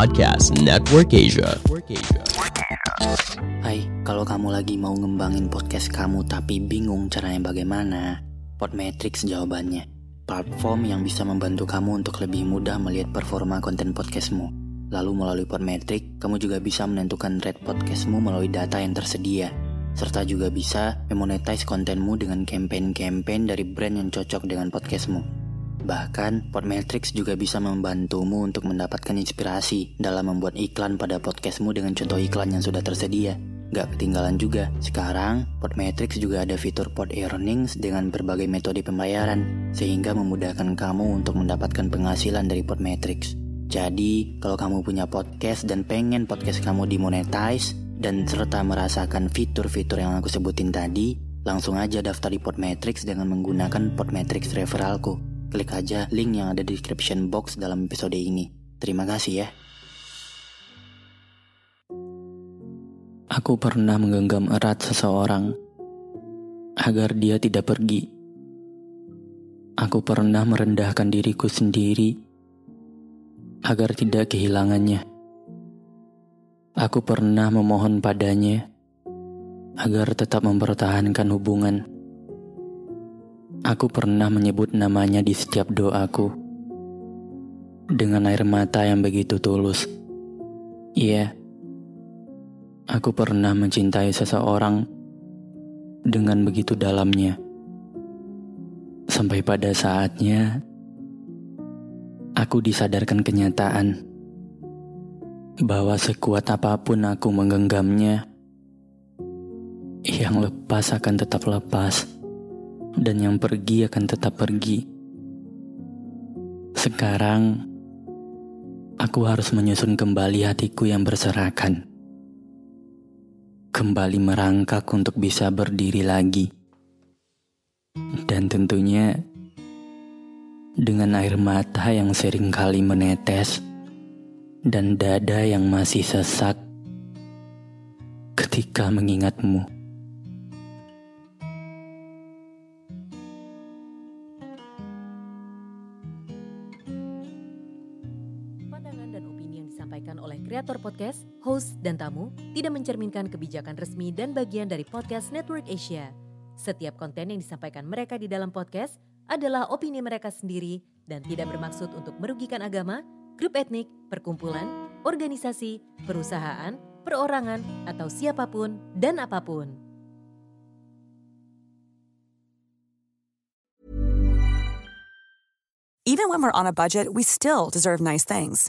Podcast Network Asia. Hai, kalau kamu lagi mau ngembangin podcast kamu tapi bingung caranya bagaimana, Podmetrics jawabannya. Platform yang bisa membantu kamu untuk lebih mudah melihat performa konten podcastmu. Lalu melalui Podmetrics, kamu juga bisa menentukan rate podcastmu melalui data yang tersedia. Serta juga bisa memonetize kontenmu dengan campaign-campaign dari brand yang cocok dengan podcastmu. Bahkan, Podmetrics juga bisa membantumu untuk mendapatkan inspirasi dalam membuat iklan pada podcastmu dengan contoh iklan yang sudah tersedia. Gak ketinggalan juga, sekarang Podmetrics juga ada fitur Pod Earnings dengan berbagai metode pembayaran, sehingga memudahkan kamu untuk mendapatkan penghasilan dari Podmetrics. Jadi, kalau kamu punya podcast dan pengen podcast kamu dimonetize, dan serta merasakan fitur-fitur yang aku sebutin tadi, langsung aja daftar di Podmetrics dengan menggunakan Podmetrics referralku. Klik aja link yang ada di description box dalam episode ini. Terima kasih ya. Aku pernah menggenggam erat seseorang agar dia tidak pergi. Aku pernah merendahkan diriku sendiri agar tidak kehilangannya. Aku pernah memohon padanya agar tetap mempertahankan hubungan. Aku pernah menyebut namanya di setiap doaku dengan air mata yang begitu tulus. Iya, aku pernah mencintai seseorang dengan begitu dalamnya. Sampai pada saatnya, aku disadarkan kenyataan bahwa sekuat apa pun aku menggenggamnya, yang lepas akan tetap lepas, dan yang pergi akan tetap pergi. Sekarang, aku harus menyusun kembali hatiku yang berserakan, kembali merangkak untuk bisa berdiri lagi, dan tentunya dengan air mata yang sering kali menetes dan dada yang masih sesak ketika mengingatmu. Disampaikan oleh kreator podcast, host, dan tamu tidak mencerminkan kebijakan resmi dan bagian dari podcast Network Asia. Setiap konten yang disampaikan mereka di dalam podcast adalah opini mereka sendiri dan tidak bermaksud untuk merugikan agama, grup etnik, perkumpulan, organisasi, perusahaan, perorangan, atau siapa pun dan apa pun. Even when we're on a budget, we still deserve nice things.